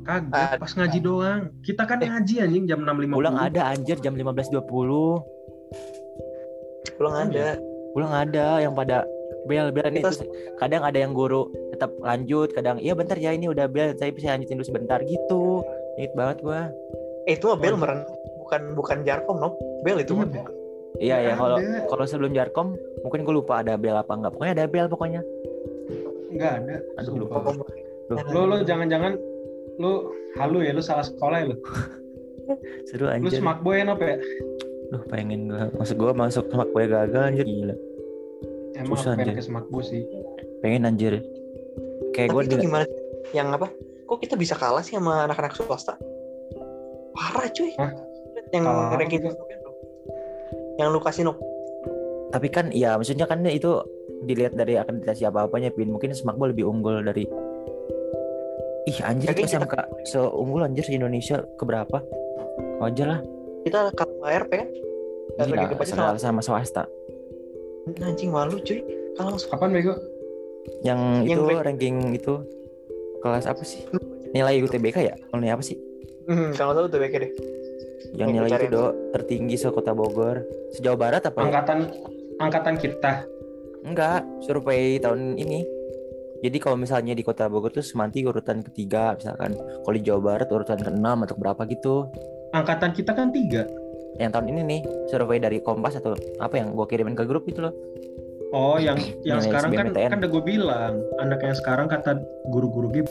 Kagak, pas ngaji doang. Kita kan Eh. ngaji anjing jam 6.50. pulang ada anjir jam 15.20 pulang Oh, ada. pulang ada yang pada bel bel nih terus kadang ada yang guru tetap lanjut kadang iya bentar ya ini udah bel saya bisa lanjutin dulu sebentar gitu inget banget gua Eh itu mah Bel meren bukan bukan Jarkom no. Bel itu mah. Iya, iya ya kalau kalau sebelum jarkom mungkin gue lupa ada bel apa enggak pokoknya ada bel pokoknya Enggak ada. Aduh, Sumpah. lupa. Oh, Lu lu jangan-jangan lu halu ya lu salah sekolah ya lu. seru Lu anjir smak boy Nop ya? Duh pengen gua Maksud gua masuk semak gue gagal anjir Gila Emang Susah, pengen anjir. ke smak boy sih. Pengen anjir Kayak gue itu gimana? Yang apa? Kok kita bisa kalah sih sama anak-anak swasta? Parah cuy. Hah? Yang apa ranking? Yang lu kasih no. Tapi kan ya maksudnya kan itu Dilihat dari akreditasi apa-apanya Pin Mungkin semakbo lebih unggul dari Ih anjir Tapi itu kita- SMK Seunggul anjir di Indonesia Keberapa Wajar lah Kita kalah ARP kan? Lagi Gila depannya sama, sama swasta Anjing malu cuy. Kalau Kapan bego? Yang, Yang itu baik- ranking itu Kelas apa sih Nilai UTBK ya Kalau nilai apa sih hmm, kalau tahu tuh BK deh. Yang nilai itu do Tertinggi se-Kota Bogor Sejauh Barat apa ya? Angkatan angkatan kita. Enggak, survei tahun ini. Jadi kalau misalnya di Kota Bogor tuh Semanti urutan ketiga misalkan. Kalau di Jawa Barat urutan keenam atau berapa gitu. Angkatan kita kan tiga. Yang tahun ini nih survei dari Kompas atau apa yang gua kirimin ke grup itu loh. Oh, yang yang Nilai sekarang kan kan udah gue bilang, anak yang sekarang kata guru-guru gue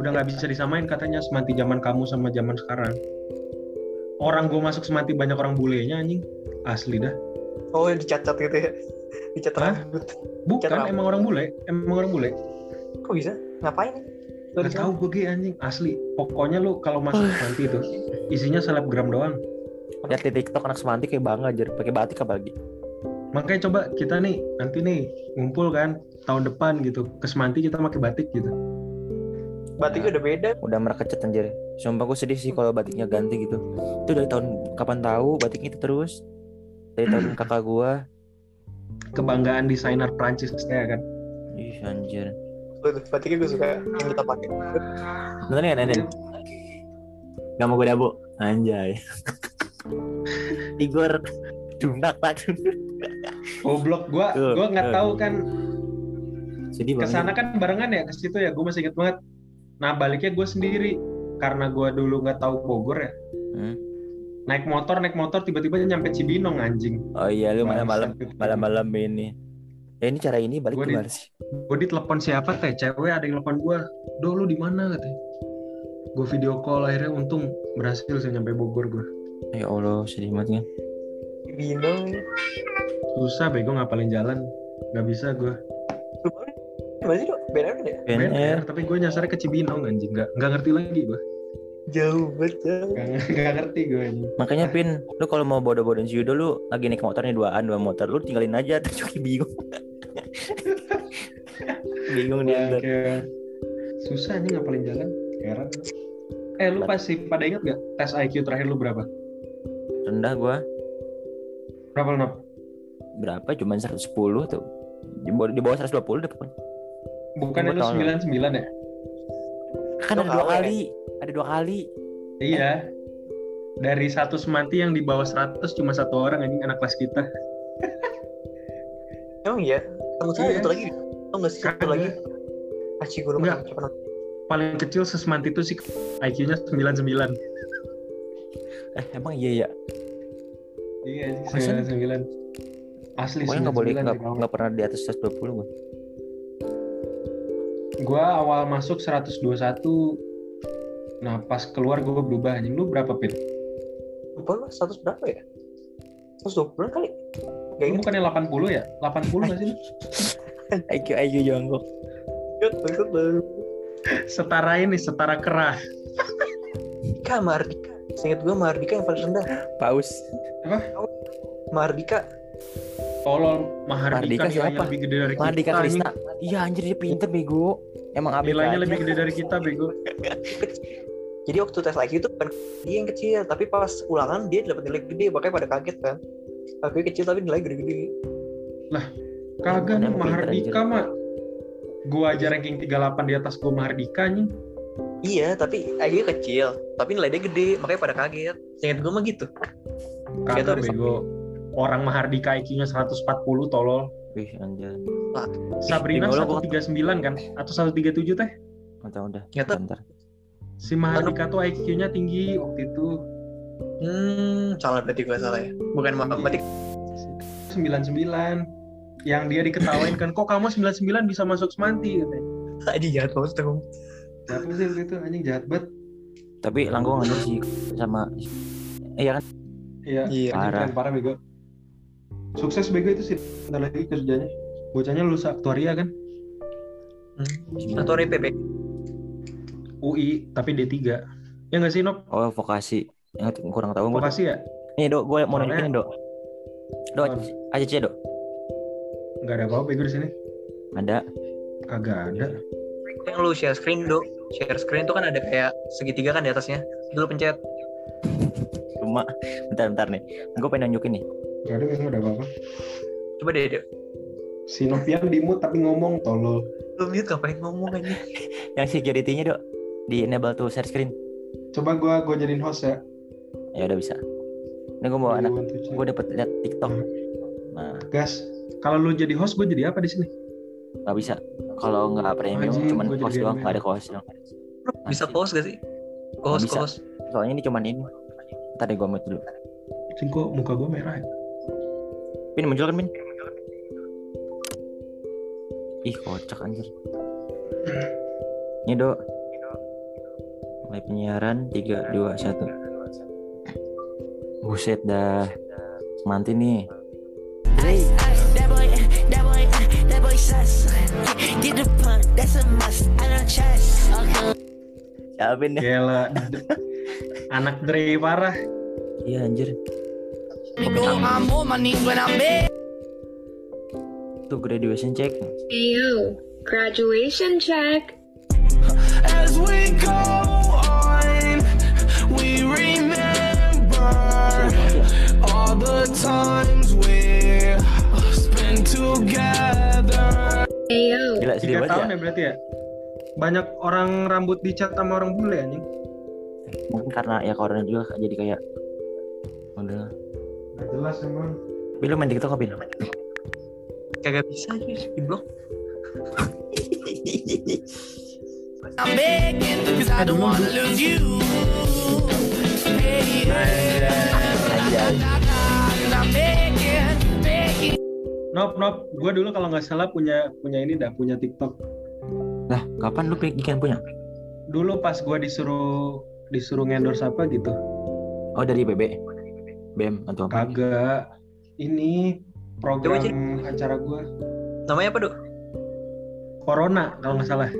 udah nggak bisa disamain katanya semanti zaman kamu sama zaman sekarang. Orang gue masuk semanti banyak orang bulenya anjing. Asli dah. Oh dicatat gitu ya. Dicat Hah? rambut. Bukan emang orang bule, emang orang bule. Kok bisa? Ngapain? Gak tahu gue Ge, anjing asli. Pokoknya lu kalau masuk semanti itu isinya selebgram doang. Lihat di TikTok anak Semanti kayak bangga aja pakai batik apalagi. Makanya coba kita nih nanti nih ngumpul kan tahun depan gitu ke semanti kita pakai batik gitu. Batiknya udah beda. Udah merekecet anjir. Sumpah gue sedih sih kalau batiknya ganti gitu. Itu dari tahun kapan tahu batiknya itu terus. Dari tahun kakak gua. Kebanggaan desainer Prancis ya kan. Ih anjir. Batiknya gue suka yang kita pakai. Bener ya Nenen? Gak mau gue dabu Anjay Igor Dunak tak Goblok gua Tuh, gua nggak tahu kan Sedih ke banget sana kan barengan ya ke situ ya gue masih inget banget nah baliknya gue sendiri. Karena gue dulu nggak tahu Bogor ya. Hmm. naik motor naik motor tiba-tiba nyampe Cibinong anjing. Oh iya lu malam-malam. Malam-malam ini. Ya ini cara ini balik Gua di- sih? gue ditelepon siapa teh? Cewek ada yang telepon gue do lu di mana? katanya gue video call akhirnya untung berhasil saya nyampe Bogor gue Ya Allah sedih banget kan? Bino. susah bego ngapalin jalan. Nggak bisa gue Gimana sih dok? BNR kan ya? BNR tapi gue nyasarnya ke Cibinong anjing nggak nggak ngerti lagi gue Jauh banget jauh. nggak nggak ngerti gue anjing Makanya Pin Lu kalau mau bodoh-bodohin si Yudo Lu lagi naik motornya duaan Dua motor Lu tinggalin aja Terus Joki bingung Bingung dia. Kayak susah nih ngapalin jalan. Heran. Eh lu pasti pada inget gak tes IQ terakhir lu berapa? Rendah gua Berapa lu Nop? berapa? Cuman 110 tuh. Di bawah, di bawah 120 deh pokoknya. Lu Gua tahu. 99 ya? Kan ada Dua kali. kali. Ada dua kali. Iya. Dari satu semanti yang di bawah 100 cuma satu orang anjing anak kelas kita. Emang iya? Saya Iya. satu lagi. Tau gak sih satu lagi? Aci gue. Siapa namanya? Paling kecil sesemanti itu sih IQ-nya 99. Eh emang iya ya. Iya, Masa? 99. Asli Pokoknya nggak boleh 99 nggak nggak pernah di atas 120 gua. Gua awal masuk 121. Nah, pas keluar gua berubah anjing. Lu berapa, Pit? Lupa lu 100 berapa ya? 120 kali? Gak Lu inget. bukannya 80 ya? 80 nggak sih? lu? IQ IQ jongkok. Ingat, ingat baru. Setara ini, setara kerah. Dika, Mardika. Seinget gue Mardika yang paling rendah. Paus. Mardika. Tolol Mahardika nilainya siapa? lebih gede dari kita. Mardika. Krisna. Iya anjir dia pinter bego. Emang ABK Nilainya aja. lebih gede dari kita, bego. Jadi waktu tes IQ itu bukan dia yang kecil, tapi pas ulangan dia dapat nilai gede, makanya pada kaget kan. IQ kecil tapi nilai gede-gede. Kagak nih Mahardika mah. Gua aja ranking 38 di atas gua Mahardika anjing. Iya, tapi IQ kecil, tapi nilai dia gede, makanya pada kaget. Seinget gue mah gitu. Kagak bego. Orang Mahardika IQ-nya 140 tolol. Wih anjir. Sabrina gua- 139 kan? Atau 137 teh? Mantap udah. Nyata. Bentar. Si Mahardika tuh IQ-nya tinggi waktu itu Hmm, salah berarti gue salah ya. Bukan matematik. 99. Yang dia diketawain kan, kok kamu 99 bisa masuk semanti? katanya. Aja jahat banget tuh. Siapa sih waktu itu anjing jahat banget. Tapi langkung aja sih sama Iya kan? Iya, Iya. anjing Parah. parah bego. Sukses bego itu sih. Bentar lagi kerjanya. Bocahnya lulus aktuaria kan? Hmm. Atau RPP. UI, tapi D3. Ya nggak sih, Nok? Oh vokasi. Yang kurang tahu gue. Vokasi ya? Nih dok, gue mau nunjukin dok. Dok, Apa? ACC dok. Nggak ada apa-apa bego di sini. Ada. Kagak ada. Yang lu share screen, Dok. Share screen tuh kan ada kayak segitiga kan di atasnya. Dulu pencet. Cuma bentar-bentar nih. Gue pengen nunjukin nih. Nggak ada, nggak ada apa-apa. Coba deh, Dok. Si Novian di mute tapi ngomong tolol. Lu mute ngapain ngomong aja? Yang security-nya dok. Di enable to share screen. Coba gua gua jadiin host ya. Ya udah bisa. Ini gue mau anak. Two, three. Gue dapet liat TikTok. Hmm. Nah, Gas. Kalau lu jadi host, gue jadi apa di sini? nggak bisa. Kalau nggak premium, Anjing, cuman gua jadi doang. Nggak ada cost doang. Bisa close gak sih? Bisa. close. Soalnya ini cuman ini. Deh gue mute dulu. Cing kok muka gua merah ya? Pin muncul kan Pin? Ih kocak anjir. Ini dok. Mulai penyiaran 3, 2, 1. Buset dah. Manti nih. That boy, that boy, that boy sus. Get the punt, that's a must. I don't trust. Okay. Siapin deh. Gila. Anak Dre parah. Iya anjir. I'm on my knees when I'm big. Tuh graduation check. Ayo, graduation check. As we go on, we remember all the times we spent together. Ayo, Gila sedih Tiga tahun ya. ya berarti ya? Banyak orang rambut dicat sama orang bule anjing. Mungkin karena ya corona juga jadi kayak udah. Jelas emang. Bil lu main TikTok apa Bil? Kagak bisa aja di blok. I'm begging, cause I don't wanna lose you. Hey. Nop, nop. Gue dulu kalau nggak salah punya punya ini dah punya TikTok. Lah, kapan lu bikin punya? Dulu pas gue disuruh disuruh ngendorse apa gitu. Oh dari BB. BM atau apa? Kagak. Ini program Coba acara gue. Namanya apa, Dok? Corona kalau nggak salah.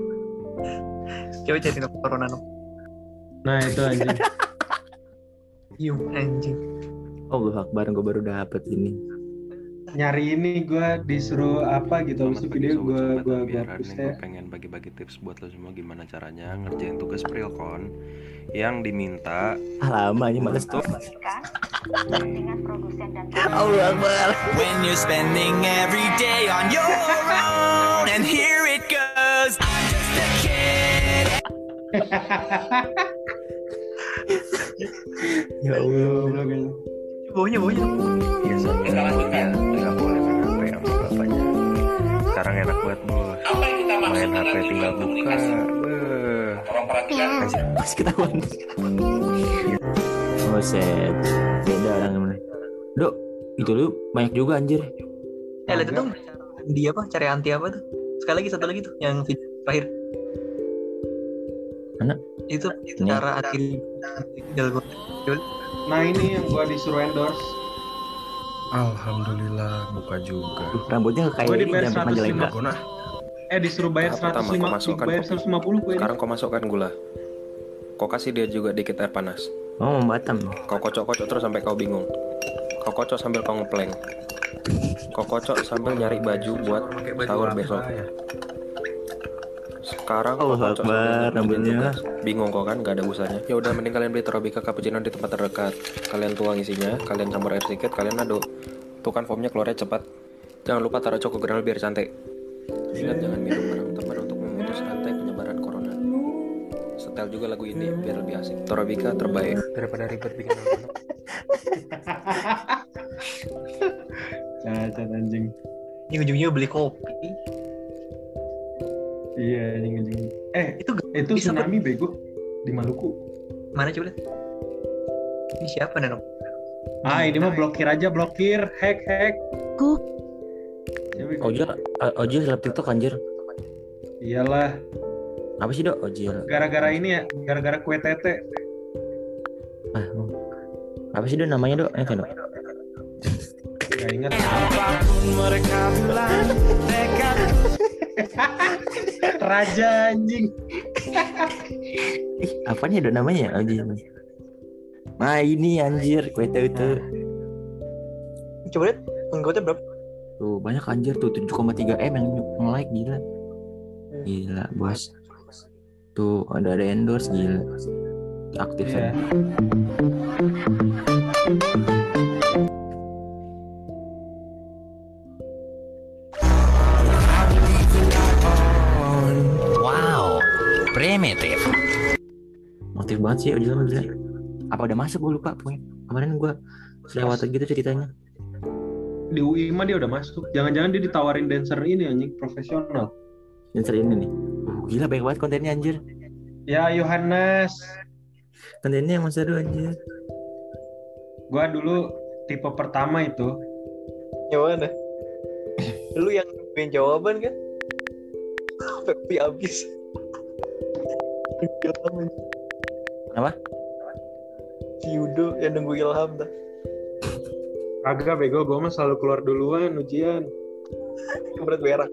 Coba cari nama corona, Dok. Nah itu anjing. Yung anjing. Oh, Akbar gue baru dapet ini. Nyari ini gue disuruh apa gitu habis itu video gue gue gue hapus ya pengen bagi-bagi tips buat lo semua gimana caranya ngerjain tugas Prilkon yang diminta Ah, lama aja males tuh. Allah Akbar. When you're spending every day on your own, and here it goes. I'm just a kid. Ya Allah. Baunya baunya ya sama ya nggak boleh main HP sama bapaknya sekarang enak banget bos main HP tinggal buka Beuh. Pas ketahuan. Buset. Beda orang mana. Dok, itu lu banyak juga anjir. eh lihat dong dia apa cari anti apa tuh sekali lagi satu lagi tuh yang video terakhir Mana? Itu Ini. cara dalgona nah ini yang gue disuruh endorse Alhamdulillah buka juga Duh, rambutnya kayak Gua ini jam 150. Majalengka. Gona eh disuruh bayar Tahap pertama, 150 kau masukkan bayar kopi. 150 gue sekarang kau masukkan gula kau kasih dia juga dikit air panas Oh, Batam. kau kocok-kocok terus sampai kau bingung kau kocok sambil kau ngepleng kau kocok sambil nyari baju buat sahur besok sekarang Allah kocok Akbar, tugas. bingung kok kan gak ada busanya. Ya udah mending kalian beli Torabika cappuccino di tempat terdekat. Kalian tuang isinya kalian campur air sedikit kalian aduk. Tuh kan foamnya keluarnya cepat. Jangan lupa taruh coko granul biar cantik. Ingat jangan minum barang teman untuk memutus rantai penyebaran corona. Setel juga lagu ini biar lebih asik. Torabika terbaik. Daripada ribet bikin cacat anjing. Ini ujungnya beli kopi iya anjing anjing eh itu gak itu bisa tsunami bego di Maluku mana coba lihat ini siapa Nenok ah ini mah blokir aja blokir hack hack Kuk. Ya, uh, Ojil seleb TikTok anjir. iyalah Apa sih, Dok? Ojil. gara-gara ini ya gara-gara kue tete Ah, oh. Apa sih, Dok namanya, Dok? Eh, Dok. Gak ingat Raja anjing Ih, apanya Dok namanya? Ojil. Nah, ini anjir, kue itu. coba lihat pengikutnya berapa Tuh, banyak anjir tuh 7,3 M yang nge-like gila. Gila, bos. Tuh, ada ada endorse gila. Aktif Iya. kan. Primitif. Aktif banget sih Ojil mah gila. Apa udah masuk gue lupa pokoknya. Kemarin gue selewat gitu ceritanya. di UI mah dia udah masuk jangan-jangan dia ditawarin dancer ini anjing profesional Dancer ini nih. Uh, gila banyak banget kontennya anjir. ya Yohanes Kontennya emang seru anjir. gua dulu tipe pertama itu yang mana lu yang nungguin jawaban kan tapi habis Ilham anjing. Apa? si Yudo yang nunggu Ilham dah agak bego gua mah selalu keluar duluan ujian berat berak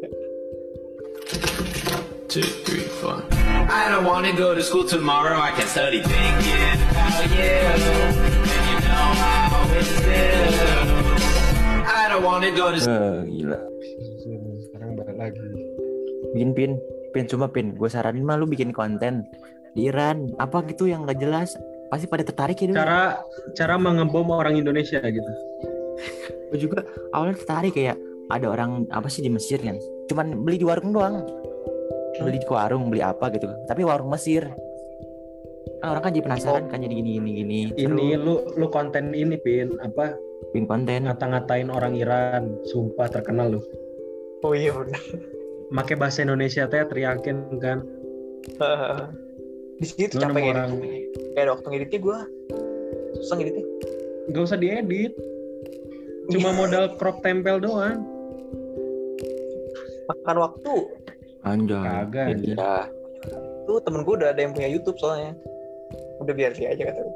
I don't wanna go to school tomorrow. I can study thinking about you. And you know I always do. I don't wanna go to Eh, gila. sekarang balik lagi Bikin pin, pin cuma pin. Gue saranin mah lu bikin konten di Iran. Apa gitu yang gak jelas. Pasti pada tertarik ya. cara cara mengebom orang Indonesia gitu Gue juga awalnya tertarik kayak ada orang apa sih di Mesir kan. Cuman beli di warung doang. Beli di warung, beli apa gitu. Tapi warung Mesir. Kan orang kan jadi penasaran kan jadi gini gini gini. ini lu lu konten ini pin apa pin konten. ngata-ngatain orang Iran sumpah terkenal lu oh iya benar make bahasa Indonesia teh teriakin kan. Di Lu capek ngedit orang kayak waktu ngeditnya gue susah ngeditnya. Gak usah diedit. Cuma modal crop tempel doang. Makan waktu. Anjay. Kagak, Iya. tuh temen gue udah ada yang punya YouTube soalnya. Udah biar dia aja kata gue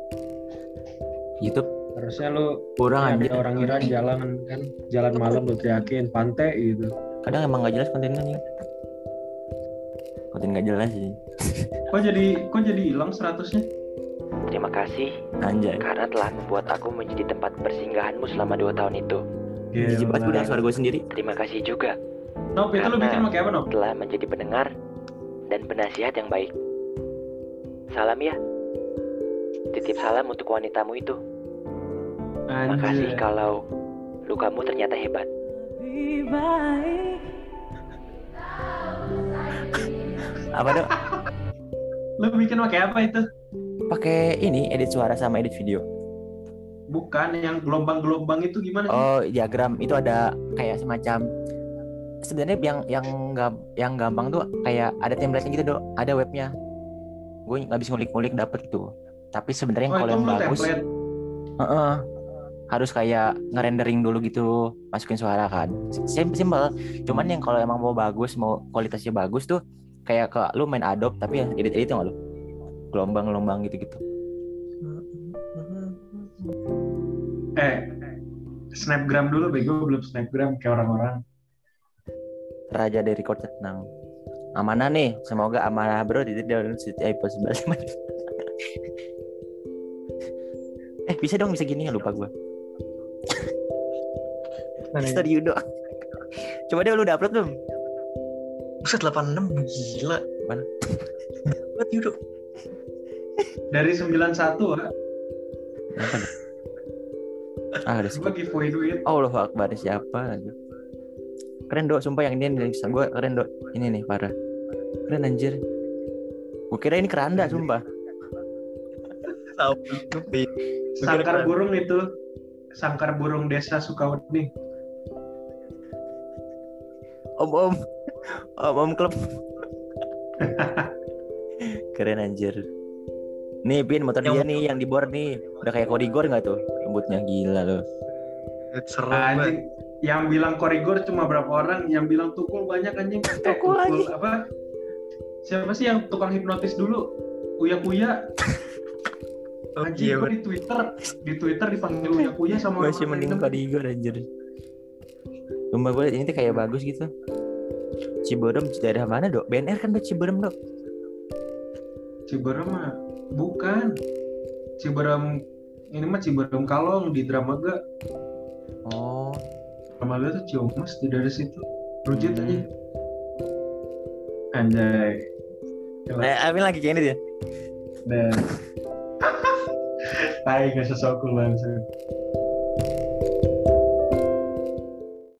YouTube? Harusnya lu kurang ya, anjir. ada orang Iran jalan kan. Jalan malam lu teriakin pantai gitu Kadang emang gak jelas kontennya nih. Konten gak jelas sih. kok jadi kok jadi hilang seratusnya Terima kasih Anjay. karena telah membuat aku menjadi tempat persinggahanmu selama dua tahun itu. Jijik banget gue suara gue sendiri. Terima kasih juga Nop, itu lu Karena- bikin pakai apa, Nop? telah menjadi pendengar dan penasihat yang baik. Salam ya. Titip salam untuk wanitamu itu. Makasih Anjir. kalau lukamu ternyata hebat. Apa dok? Lu bikin pakai apa itu? Pakai ini edit suara sama edit video. Bukan yang gelombang-gelombang itu gimana sih? Oh diagram itu ada kayak semacam sebenarnya yang yang gam- yang gampang tuh kayak ada template gitu dok, ada webnya. Gue nggak bisa ngulik-ngulik dapet tuh. Tapi sebenarnya Oh, kalau yang bagus, template. Heeh. Harus kayak ngerendering dulu gitu, masukin suara kan. Sim simple. Cuman yang kalau emang mau bagus, mau kualitasnya bagus tuh kayak ke lu main Adobe tapi ya edit edit nggak lu? Gelombang-gelombang gitu-gitu. Eh, snapgram dulu bego belum snapgram kayak orang-orang. Raja dari kota tenang. Amanah nih, semoga amanah bro di City iPhone 11 Eh bisa dong bisa gini ya lupa gue. Story Yudo. Coba deh lu udah upload belum? Buset 86 gila. Mana? Buat Yudo. Dari 91 ah? Ah gua skip. giveaway duit. Allah Akbar siapa lagi? Keren dok, sumpah yang ini yang gue keren dok. Ini nih parah. Keren anjir. Gue kira ini keranda sumpah. Tahu itu. Sangkar burung itu. Sangkar burung desa Sukawati. Om om om om klub. Keren anjir. Nih Pin motor dia nih yang di bor nih. Udah kayak korigor nggak tuh? Rambutnya gila loh. Banget. Anjing, yang bilang korigor cuma berapa orang, yang bilang tukul banyak anjing. Eh, Tukul lagi. apa? Siapa sih yang tukang hipnotis dulu? Uya Kuya. Oh, Anjing iya, di Twitter, di Twitter dipanggil Uya Kuya sama Masih mending random. korigor anjir. Sumpah gue ini tuh kayak bagus gitu. Ciberem daerah mana dok? BNR kan dok Ciberem dok. Ciberem mah bukan. Ciberem ini mah Ciberem Kalong di Dramaga. Oh. Dramaga tuh Ciumas di dari situ. Rujit Hmm. aja. Anjay. Eh, Amin lagi kayak ini dia. Dan Tai gak sesok langsung.